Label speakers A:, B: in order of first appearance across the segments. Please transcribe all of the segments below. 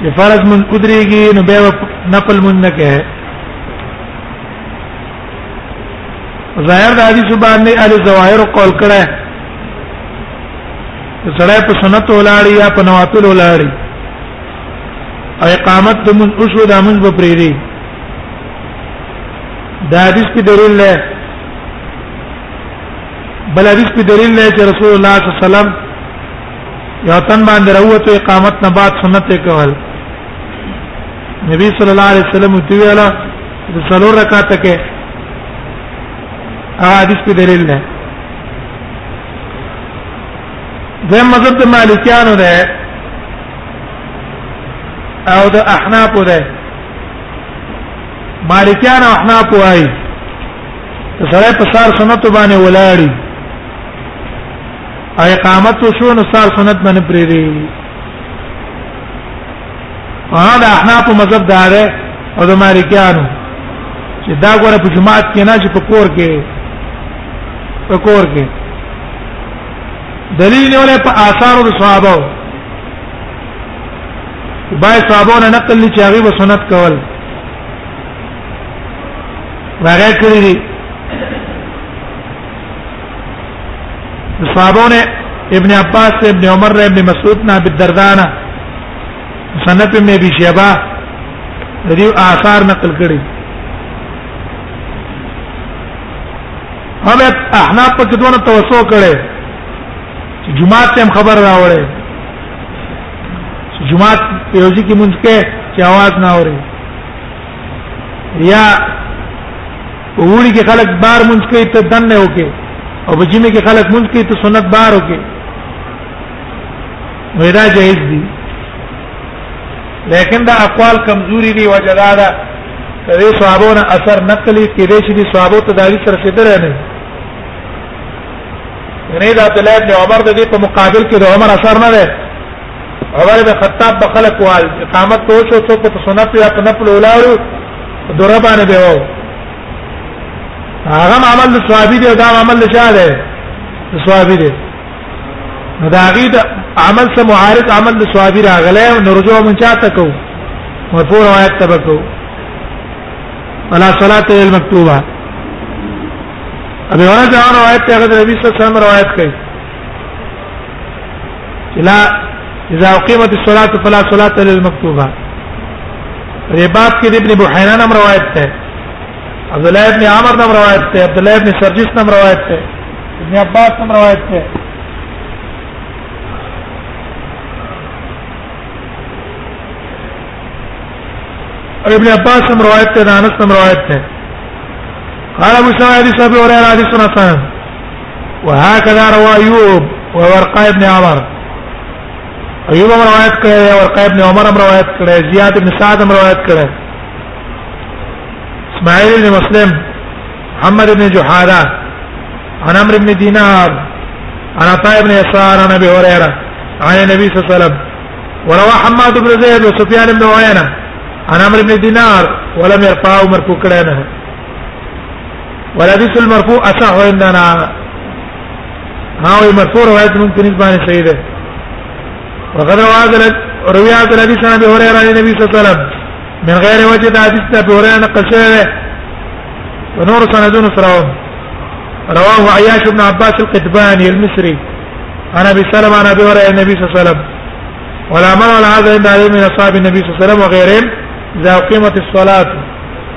A: چې فرض من قدرېږي نو بیا نفل مون نه کوي ظاهر د حدیث باندې ال ظواهر قول کړه سړی په سنت ولاړی یا په نوافل ولاړی او اقامت د من اوسو د من په پریری دا حدیث په دلیل له بل حدیث په دلیل له چې رسول الله صلی الله علیه وسلم یو تن باندې راوته اقامت نه بعد سنت کول نبی صلی الله علیه وسلم دی ویلا د څلور رکعات کې حدیث په دلیل نه د مذهب د مالکیانو ده او د احناف ده مالکیان او احناف وايي سره په سار سنت باندې ولاړی او اقامت شو نو سار سنت باندې پرې دی هغه احناف مذهب دار او د مالکیانو چې دا ګوره په جماعت کې نه چې په کور کې په کور کې دلیل نیولې په آثارو د صحابه بای صحابه نه نقل چې هغه به سنت کول راغی کړی صحابو نے ابن عباس سے ابن عمر نے ابن مسعود نے ابن دردانہ سنت ابن ابي شيبه دې آثار نقل کړي هغه احناف په کې دونه توسو کړي چې جمعه ته خبر راوړي جمعه یو ځکه مونږ کې چې आवाज نه اوري یا په وړي کې خلک بار مونږ کوي ته دنه وکي او په جمعه کې خلک مونږ کوي ته سنت بار وکي ویرا جهیز دي لیکن دا اقوال کمزوري دي وجدا دا کله صحابونه اثر نقلی کې دې شي صحابو ته داوی سره سیدره نه نه دا عبد الله بن عمر د دې په مقابل کې د عمر اثر نه ده عمر بن خطاب په خلق وال اقامت ته شو څوک په سنت یا په نفل ولاړو دوره باندې به وو هغه عمل د صحابي دی دا عمل د شاه دی د صحابي دی نو دا غي د عمل سره معارض عمل د صحابي راغله نو رجوع من چاته کو مرفوع روایت تبکو ولا صلاه المكتوبه ابي هريره روایت ته د نبی صلی الله علیه وسلم روایت کوي لا اذا اقيمت الصلاه فلا صلاه للمكتوبه رباب کې د ابن بحیران هم روایت ده عبد الله ابن عمر نام روایت ده عبد الله ابن سرجس نام روایت ده ابن عباس نام روایت ده ابن عباس نام روایت ده انس نام روایت ده قال ابو سعيد ابي هريره حديث حسن وهكذا روى ايوب وورقه ابن عمر ايوب هم روایت کړی دی ورقه ابن عمر هم روایت کړی زیاد ابن سعد هم روایت کړی اسماعيل بن مسلم محمد بن جحاده عن عمرو بن دينار عن عطاء بن يسار عن ابي هريره عن النبي صلى الله عليه وسلم وروى حماد بن زيد وسفيان بن عيينه عن عمرو بن دينار ولم يرفعه مرفوع کړی نه والحديث المرفوع اصح عندنا هو مرفوع روايه ممكن يبان سيده وقد روى روي هذا الحديث عن ابي هريره عن النبي صلى الله عليه وسلم من غير وجد حديث ابي هريره نقل شيئا ونور سندون سراهم رواه عياش بن عباس القتباني المصري عن ابي سلمة عن ابي هريره النبي صلى الله عليه وسلم ولا مر على هذا عند عليه من اصحاب النبي صلى الله عليه وسلم وغيرهم اذا اقيمت الصلاه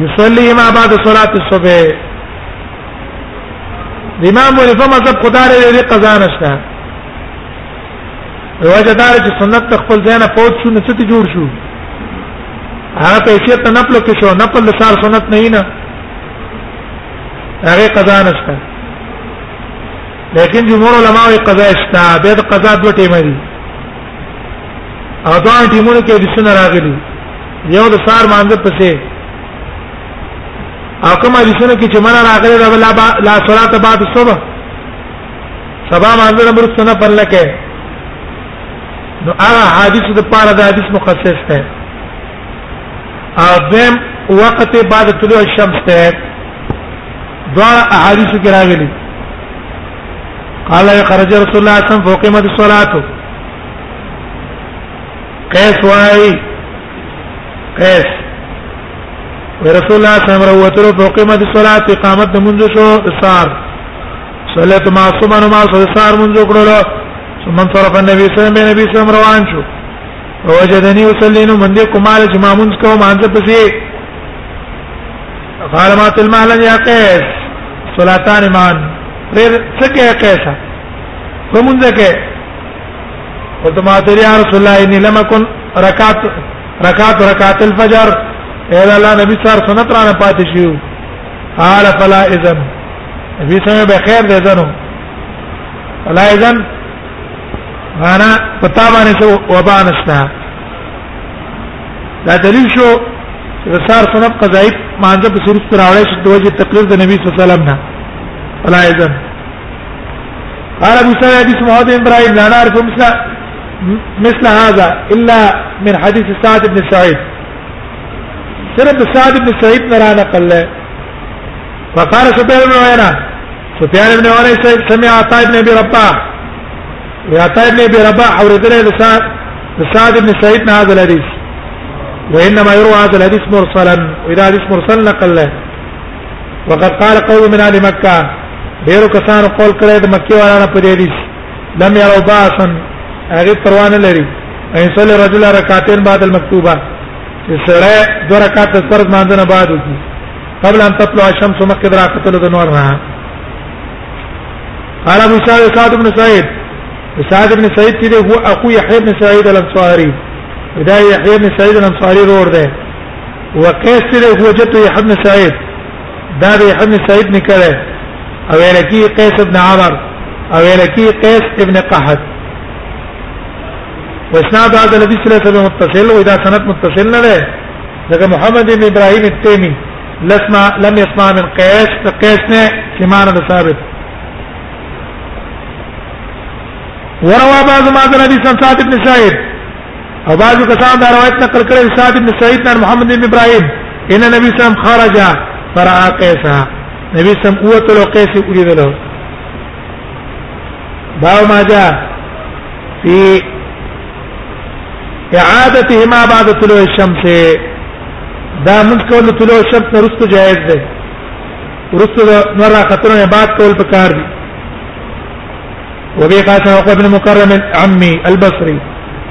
A: يصلي ما بعد صلاه الصبح امام ولفه مذهب خدای لري قضا نشته وجه دار چې سنت خپل ځای نه پوت شو نو څه جوړ شو هغه په شی ته نپل کې شو نپل د سار سنت نه نه هغه قضا نشته لیکن جمهور علما یې قضا شته به د قضا دوه ټیمه دي او دا ټیمونه کې د سن راغلي یو د سار باندې پسې او کوم حدیثونه کې چې منا راغلي دا لا با... لا صلات بعد الصبح سبا باندې امر سنه پر لکه نو هغه حدیث د پاره د حدیث مخصص ده او دیم وقت بعد طلوع الشمس ده دا احادیث کې راغلي قال يا خرج رسول الله صلى الله عليه وسلم فوقمت الصلاه قیس وای قیس ورسول الله صلی الله علیه وسلم فقمت الصلاه اقامت منذ شو سار صلات معصومه ما سار منذ کړلو ثم صرف النبي صلی الله علیه وسلم روان شو وجدني اصلي نو من دې کومال چې مامونس کو مانځه پسې قال ما تلمال يا قيس صلاتان مان پھر څه کې قيسه کومځه کې قلت ما تري يا رسول الله اني لم اكن ركعت ركعت ركعت الفجر الا الله نبی صار سنت را نه پاتې شو قال فلا اذن نبی سمه به خیر دې زنو فلا اذن معنا پتا باندې سو وبا نشتا دا دلیل شو رسار سنت قضایت مانځه په صورت راوړې شو د وجه تقریر د نبی صلی الله علیه وسلم نه فلا اذن قال ابو سعيد حديث محمد بن ابراهيم لا نعرف مثل مثل هذا الا من حديث سعد بن سعيد صرف سعد بن سعید نے رانا قل ہے وقال سفيان بن عيينة سفيان بن عيينة سمع عطاء بن ابي رباح وعطاء بن ابي رباح اوردنا لسعد لسعد بن سعيد هذا الحديث وانما يروى هذا الحديث مرسلا واذا حديث مرسل نقل له وقد قال قوم من اهل مکه ډیرو کسانو قول کړی د مکه وارانه په دې دي لم يروا باسا هغه پروانه لري ایصل رجل رکعتين بعد المكتوبه سره دو رکعات فرض مانځنه بعد وکي قبل ان تطلع الشمس مقدر قتل د نور نه قال ابو سعيد سعد بن سعيد سعد بن سعيد چې هو اخو يحيى بن سعيد الانصاري دا يحيى بن سعيد الانصاري ورور دی وقيس كده هو جده يحيى بن سعيد ده يحيى بن سعيد نكره او يلكي قيس بن عمر او يلكي قيس ابن قحط اسناد هذا الذي سلسله متصل واذا سند متصل نه لکه محمد بن ابراهيم التيمي لسمع لم يسمع من قيس قيس نه كمان ثابت وروى بعض ما ذا النبي صلى الله بن سعيد او بعضو کسان دا روایت نقل کړي صاحب بن سعید بن محمد بن ابراهيم ان نبی سلام خرج فرا قیسا نبی سم قوت لو قیس ولیدلو باو ما جاء في اعادتهما بعد طلوع الشمس دا موږ کول طلوع الشمس نرسته جائز ده ورسته نور خطرونه بعد کول پکار دي وبي قاسم عقبه بن مكرم عمي البصري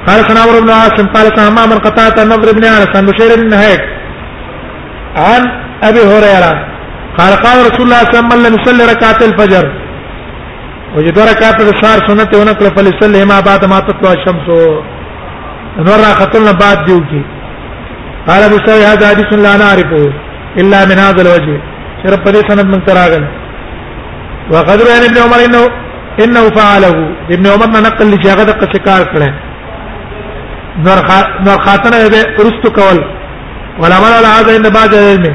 A: قال كان عمرو بن عاصم قال كان امام قطعت النضر بن انس عن بشير بن نهيك عن ابي هريره قال قال رسول الله صلى الله عليه وسلم لم يصلي ركعه الفجر وجد ركعه الظهر سنه ونقل فليصلي ما بعد ما تطلع الشمس نور را قتلنا بعد دیو کی قال ابو سعيد هذا حديث لا نعرفه الا من هذا الوجه شرب دې سند من تراغل وقد روى ابن عمر انه انه فعله ابن عمر نه نقل لږه هغه د قصکار کړه نور نور خاتنه به رست کول ولا مر على هذا ان بعد علم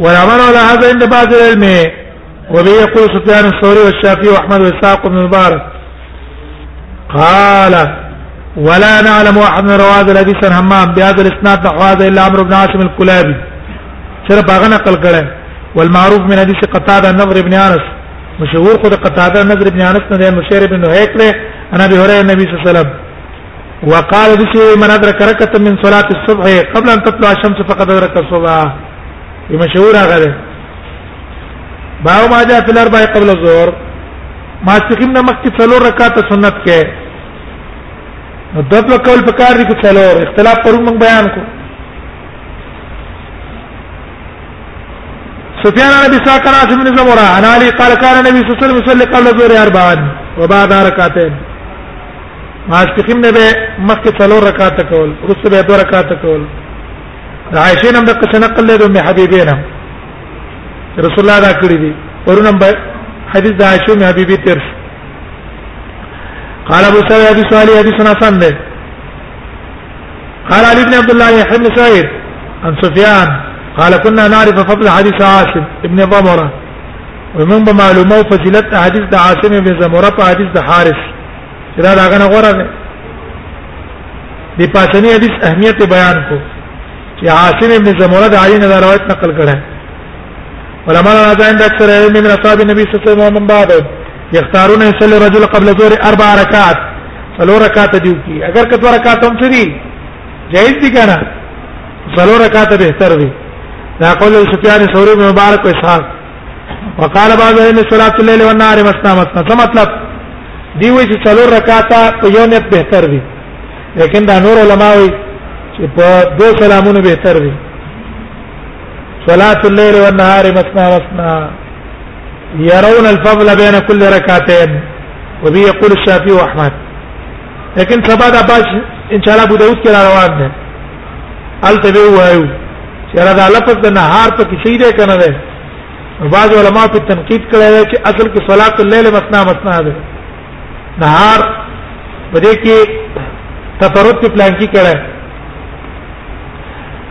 A: والعمل على هذا عند بعض العلم وبه يقول سفيان الثوري والشافعي واحمد واسحاق بن مبارك قال ولا نعلم احد من رواد الحديث عن همام بهذا الاسناد نحو هذا الا عمرو بن عاصم الكلابي صرف هغه نقل كره والمعروف من حديث قتاده النضر بن انس مشهور خود قتاده النضر بن انس نه مشير بن هيك عن انا ابي هريره النبي صلى الله عليه وسلم وقال دشي من ادرك ركعه من صلاه الصبح قبل ان تطلع الشمس فقد ادرك الصبح مشهور هغه باو ما جاء في الاربع قبل الظهر ما سقيم نمک کې څلور رکعات سنت کې نو دغه قول په کار دي کې څلور اختلاف پرون موږ بیان کو سفيان عن ابي ساق ناس بن زمره عن علي قال كان النبي صلى الله عليه وسلم يصلي قبل الظهر اربعا وبعد ركعتين ماسپخین نه به مخکې څلور رکعات کول وروسته به دوه رکعات کول د عائشه نن د قصه نقل له ام حبیبه نه رسول الله دا کړی دی ورونم به حدیث د عائشه ام حبیبه تر قال ابو سعيد ابي صالح حديث حسن ده قال علي بن عبد الله يحيى بن سعيد عن سفيان قال كنا نعرف فضل حديث عاصم ابن ضمره ومن به معلومه او فضیلت د حدیث د عاصم ابن زمره په حدیث د حارث چې دا داغه نه غوړه ده د پاتنی حدیث اهمیت بیان کو چې عاصم ابن زمره د علی نه روایت نقل کړه علماء راځي د اکثر علم من اصحاب النبي صلی الله علیه وسلم من بعد یختارون یصلی الرجل قبل ظهر اربع رکعات څلور رکعات دیو کی اگر کتو رکعات هم سری جائز دي کنه څلور رکعات به تر دي دا قول سفیان ثوری بن مبارک اسحاق وقال بعض اهل صلاه الليل والنهار مثنى مثنى څه مطلب دی وی چې څلور رکعات په یو نیت به تر دي لیکن دا نور علما وی چې په دو سلامونو به تر دي صلاه الليل والنهار مثنى مثنى يرون الفضل بين كل ركعتين وبي يقول الشافعي واحمد لكن سبا دا باش ان شاء الله ابو داود کې روان ده الته به وایو چې را دا لفظ د نهار په کې شي ده کنه ده بعض علما په تنقید کړی دی چې اصل کې صلات الليل مثنا مثنا ده نهار په دې کې تفرد په پلان کې کړه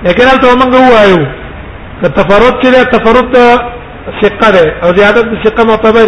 A: لیکن الته موږ وایو که تفرد کې ده تفرد ثقه ده او زیادت ثقه معتبر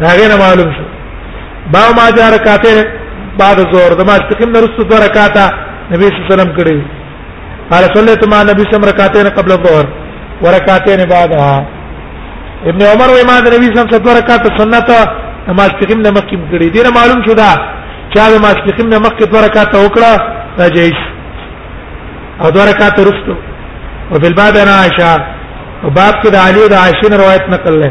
A: دا غیر معلوم شو با ما جار کاته بعد زور د ما تقیم نرسو دو رکعاته نبی صلی الله علیه وسلم کړی قال صلیت ما نبی صلی الله رکعتین قبل الظهر ورکعتین بعدها ابن عمر و امام نبی صلی الله علیه وسلم رکعت سنت ما تقیم نه مخکې کړی دینه معلوم شو دا چا ما تقیم نه مخکې دو رکعات وکړه دا جیش او دو رکعات رسو وفي الباب انا عائشه وباب كده علي ده عائشه روایت نقل له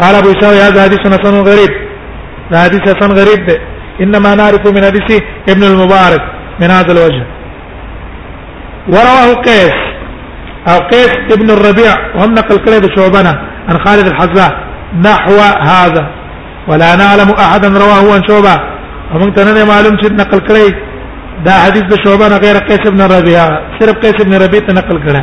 A: قال ابو اسحاق هذا حديث حسن غريب دا حديث حسن غريب ده انما نعرف من حديث ابن المبارك من هذا الوجه ورواه قيس او قيس ابن الربيع وهم نقل كليب شعبنا عن خالد الحذاء نحو هذا ولا نعلم احدا رواه عن شعبه ومن تنن معلوم چې نقل کړی دا حديث د غير قيس ابن الربيع صرف قيس ابن الربيع نقل کړه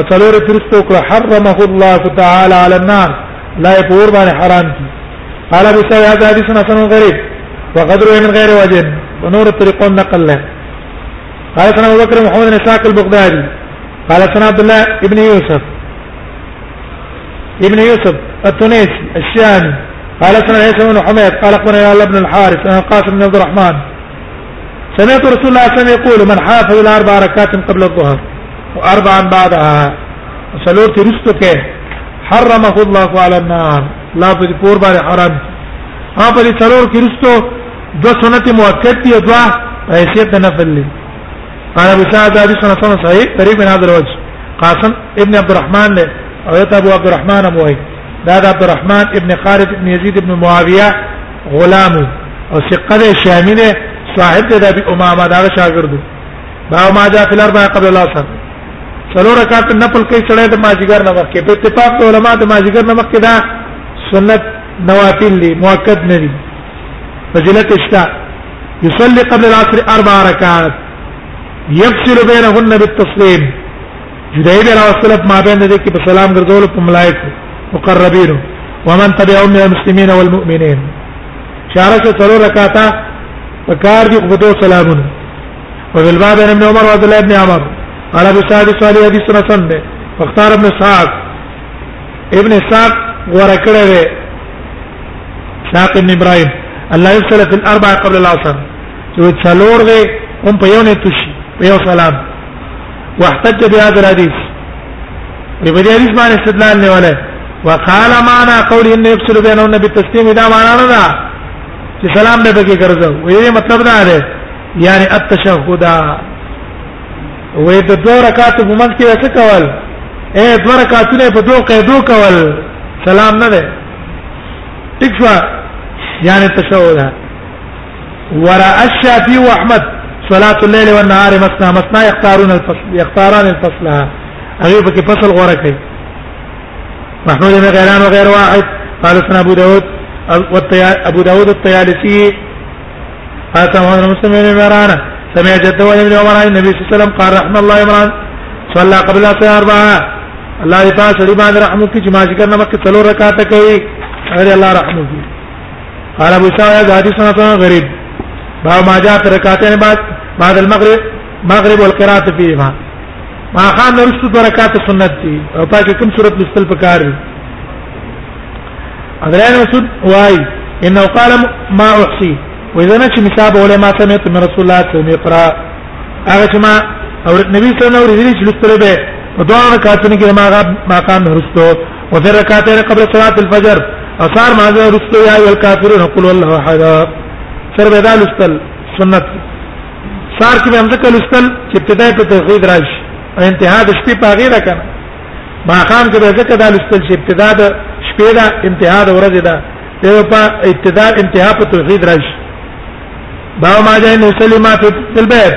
A: اصلور ترستو کړه حرمه الله تعالی علی النار لا پور باندې حرام کی قال ابو سعيد حديث حسن غريب وقدر من غير وجه ونور الطريق نقل له قال سنا ابو بكر محمد بن اسحاق البغدادي قال سنا عبد الله ابن يوسف ابن يوسف التونسي الشامي قال سنا عيسى بن حميد قال اخبرنا يا ابن الحارث عن قاسم بن عبد الرحمن سمعت رسول الله صلى الله عليه وسلم يقول من حافظ على اربع ركعات قبل الظهر واربعا بعدها سلور ترستو کې حرمه الله على النار لا په پور باندې حرام ها په سلور کې رستو دو سنت مؤکد دي دوا حیثیت د نفل لري قال ابو سعد حدیث حسن صحیح طریق من هذا الوجه قاسم ابن عبد الرحمن له او ابو عبد الرحمن ابو دا عبد الرحمن ابن خالد ابن يزيد ابن معاويه غلام او ثقه ده شامی ده صاحب ده ابي امامه دا شاګرد دا ما جاء في الاربع قبل العصر څلور رکعات نفل کوي سره د ماجیګر نه مخکې په اتفاق د علما د ماجیګر نه مخکې دا سنت نوافل دي مؤکد نه دي فضیلت اشتا يصلي قبل العصر اربع ركعات يفصل بينهن بالتسليم جدای به راوستل په مابین د دې کې په سلام ګرځول په ملائکه مقربین ومن تبعهم من المسلمین والمؤمنین شارک تر رکعتا فکار دی په دوه سلامونه وفي الباب عن ابن عمر وعبد الله بن عمر قال ابو سعد صالح حديث حسن ده فاختار ابن سعد ابن سعد ورکړه ده ساق ابن ابراهيم الله يصلي في الاربع قبل العصر چې څلور ده هم په یو نه تشي په یو سلام واحتج بهذا الحديث بهذا الحديث باندې استدلال نه ولا وقال معنا قول ان يفصل بين النبي التسليم دا معنا نه دا چې سلام به پکې ګرځو وې مطلب دا دی یعنی التشهد وې د دوه رکعاتو په منځ کې څه کول اے دوه رکعاتونه په دوه قیدو کول سلام نه ده ٹھیک شو یعنی تشهد وراء الشافعي واحمد صلاه الليل والنهار مثنى مثنى يختارون الفصل يختاران الفصل هغه په کې فصل غوړه کوي محمود بن غيلان وغير واحد قال سنا ابو داود ابو داود الطيالسي هذا هو مسلم بن عمران سمع جده ابن عمر عن النبي صلى الله عليه وسلم قال رحم الله عمران صلى قبل الصلاه اربعه الله تعالی سړي باندې رحم وکړي چې ما ذکر نه مکه څلور رکعات کوي هغه الله رحم وکړي قال ابو شاعر دا حدیث نه غریب با ما جاء رکعتين بعد بعد المغرب مغرب والقراءه فيهما ما خام نرشت برکات سنت دي او پاکه کوم صورت مستل پکار دي ادران مسعود واي انه قال ما احصي واذا نش مصاب ولا ما سمعت من رسول الله صلى الله عليه وسلم يقرا هغه چې ما او نبی صلی الله علیه وسلم ورته چې لستره به په دوه رکعاتونو کې ما ما قام نرشتو وفي ركعتين قبل صلاة الفجر اثار ما ذا رسل يا ايها الكافرون قل والله احد سر بدا لستل سنت سار کې هم ذکر لستل چې ابتدا ته توحید راشي او انتها د شپې په غیره کنه ما خام کې ذکر دا لستل چې ابتدا د شپې دا انتها د ورځې دا ته په ابتدا انتها په توحید راشي باو ما جاء نسلمات في البيت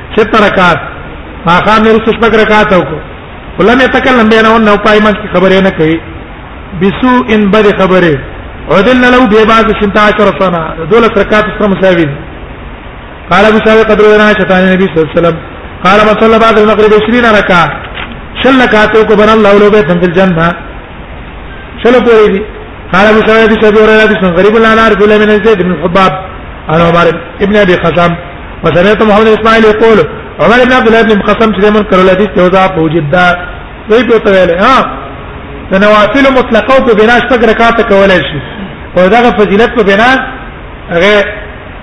A: ست رکعات ماخا مې رسو شپږ رکعات وکړو ولم يتكلم بينهن او پایمن کی خبره نه کوي بسو ان بد خبره عدلنا له به بعض 16 سنه دولت رکعات سره مساوي قال ابو سعيد قدر لنا شتان النبي صلى الله عليه وسلم قال ما صلى بعد المغرب 20 ركعه شل ركعات کو بنا الله له بيت في الجنه شل پوری دي قال ابو سعيد بن ابي هريره بن غريب لا نعرف الا من زيد بن الحباب انا عمر ابن ابي خزام وسمعت محمد اسماعيل يقول عمر بن عبد الله بن مقسم چې من کړل دي ته وځه په وجود دا وی په تویل ها د نوافل مطلقه په بنا شپږ رکعات کولای شي او دا فضیلت په بنا هغه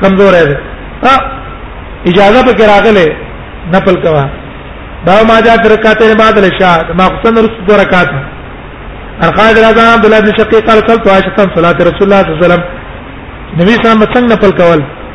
A: کمزور دی ها اجازه به راغله نفل کوا دا ما جاء رکعات بعد العشاء ما قسم رس دو رکعات الخالد رضا عبد الله بن شقيق قال صلى الله عليه وسلم صلاه رسول الله صلى الله عليه وسلم نبی صلی الله عليه وسلم څنګه نفل کول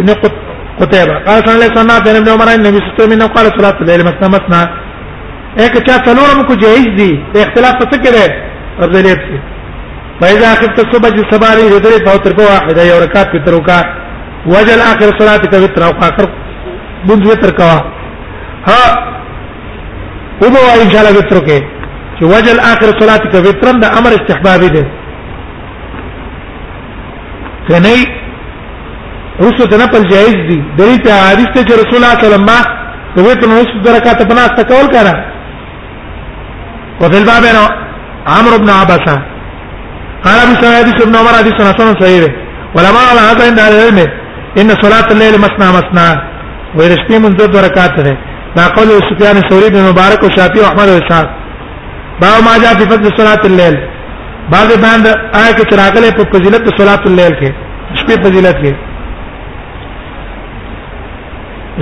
A: ابن قتيبة قال صلى الله عليه وسلم بين ابن عمر النبي صلى الله عليه وسلم قال صلاة الليل مثنى مثنى اګه چا څلورم کو جایز دي په اختلاف څه کې ده افضلیت کې فإذا خفت الصبح جسباري هدري فهو ترك واحدة يا ركعت في تركا وجل آخر صلاتك وتر أو آخر منذ وتر كوا ها هو إن شاء الله وتر كي وجل آخر صلاتك وترا ده أمر استحبابي ده کنه رسو ته نفل جائز دي دلیل ته حدیث ته رسول الله صلی الله علیه وسلم د ویتر نو رسو درکاته بنا استقول کړه وفي الباب انا عمرو بن عبسه قال ابو سعيد بن عمر حديث حسن صحيح ولما على هذا عند العلم ان صلاه الليل مثنى مثنى ورشتي من ذو درکات ده دا قول سفيان الثوري بن مبارك وشافعي واحمد واسحاق باب ما جاء في فضل صلاه الليل بعض باندې آیت کې راغلي په فضیلت صلات الليل کې شپې فضیلت کې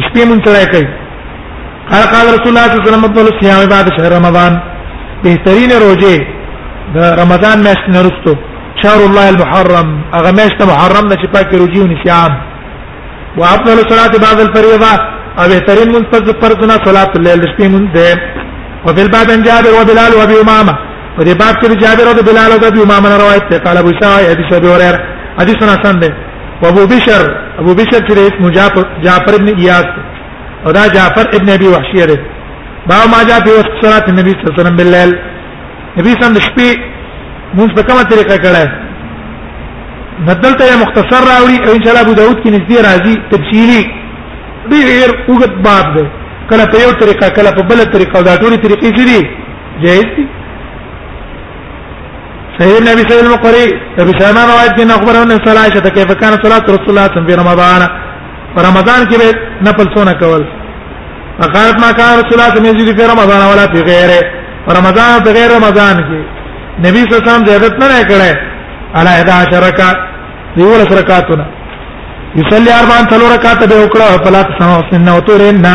A: شپې مونږ ترای کوي قال قال رسول الله صلی الله علیه وسلم افضل الصيام بعد شهر رمضان بهترین روزه د رمضان میاشت نه وروسته شهر الله المحرم هغه میاشت محرم نه چې پاکه روزي او نسيان وافضل الصلاه بعد الفريضه او بهترین مونږ پر فرض نه صلات الليل شپې مونږ ده وفي الباب عن جابر وبلال وابي امامه په دې باب کې جابر او بلال او ابي امامه روایت ته قال ابو شاه حدیث ابي هريره حدیث حسن ده او ابو بشر ابو بشر چې اسم جعفر جعفر ابن اياس او دا جعفر ابن ابي وحشيه ده با ما جاء في وسط صلاه النبي صلى الله عليه وسلم بالليل نبی صلی الله عليه وسلم شپې موږ په کومه طریقه کړه ندلته یو مختصر راوړي او ان شاء الله ابو داود کې نږدې راځي تفصیلی ډیر وګت باب ده کله په یو طریقه کله په بل طریقه دا ټول طریقې دي جائز دي صحيح النبي صلى الله عليه وسلم ابي سلمة روایت کې اخبره ان صلاه عائشه كيف كان صلاه رسول الله في رمضان رمضان کې به نفل سونه کول فقالت ما كان رسول الله صلى الله عليه وسلم في رمضان ولا في غيره رمضان په غیر رمضان کې نبی صلی الله علیه وسلم زیادت نه کړي علی 11 رکعات دیول رکعاتونه یصلی 4 رکعات به وکړه فلا تسمع سنه وتورنا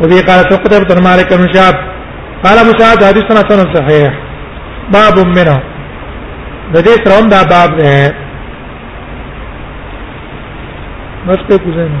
A: وبه قال سقطه بن مالك بن شعب قال ابو سعد حديث حسن صحيح باب منه د دې سره هم دا باب ده بس په کوزه نه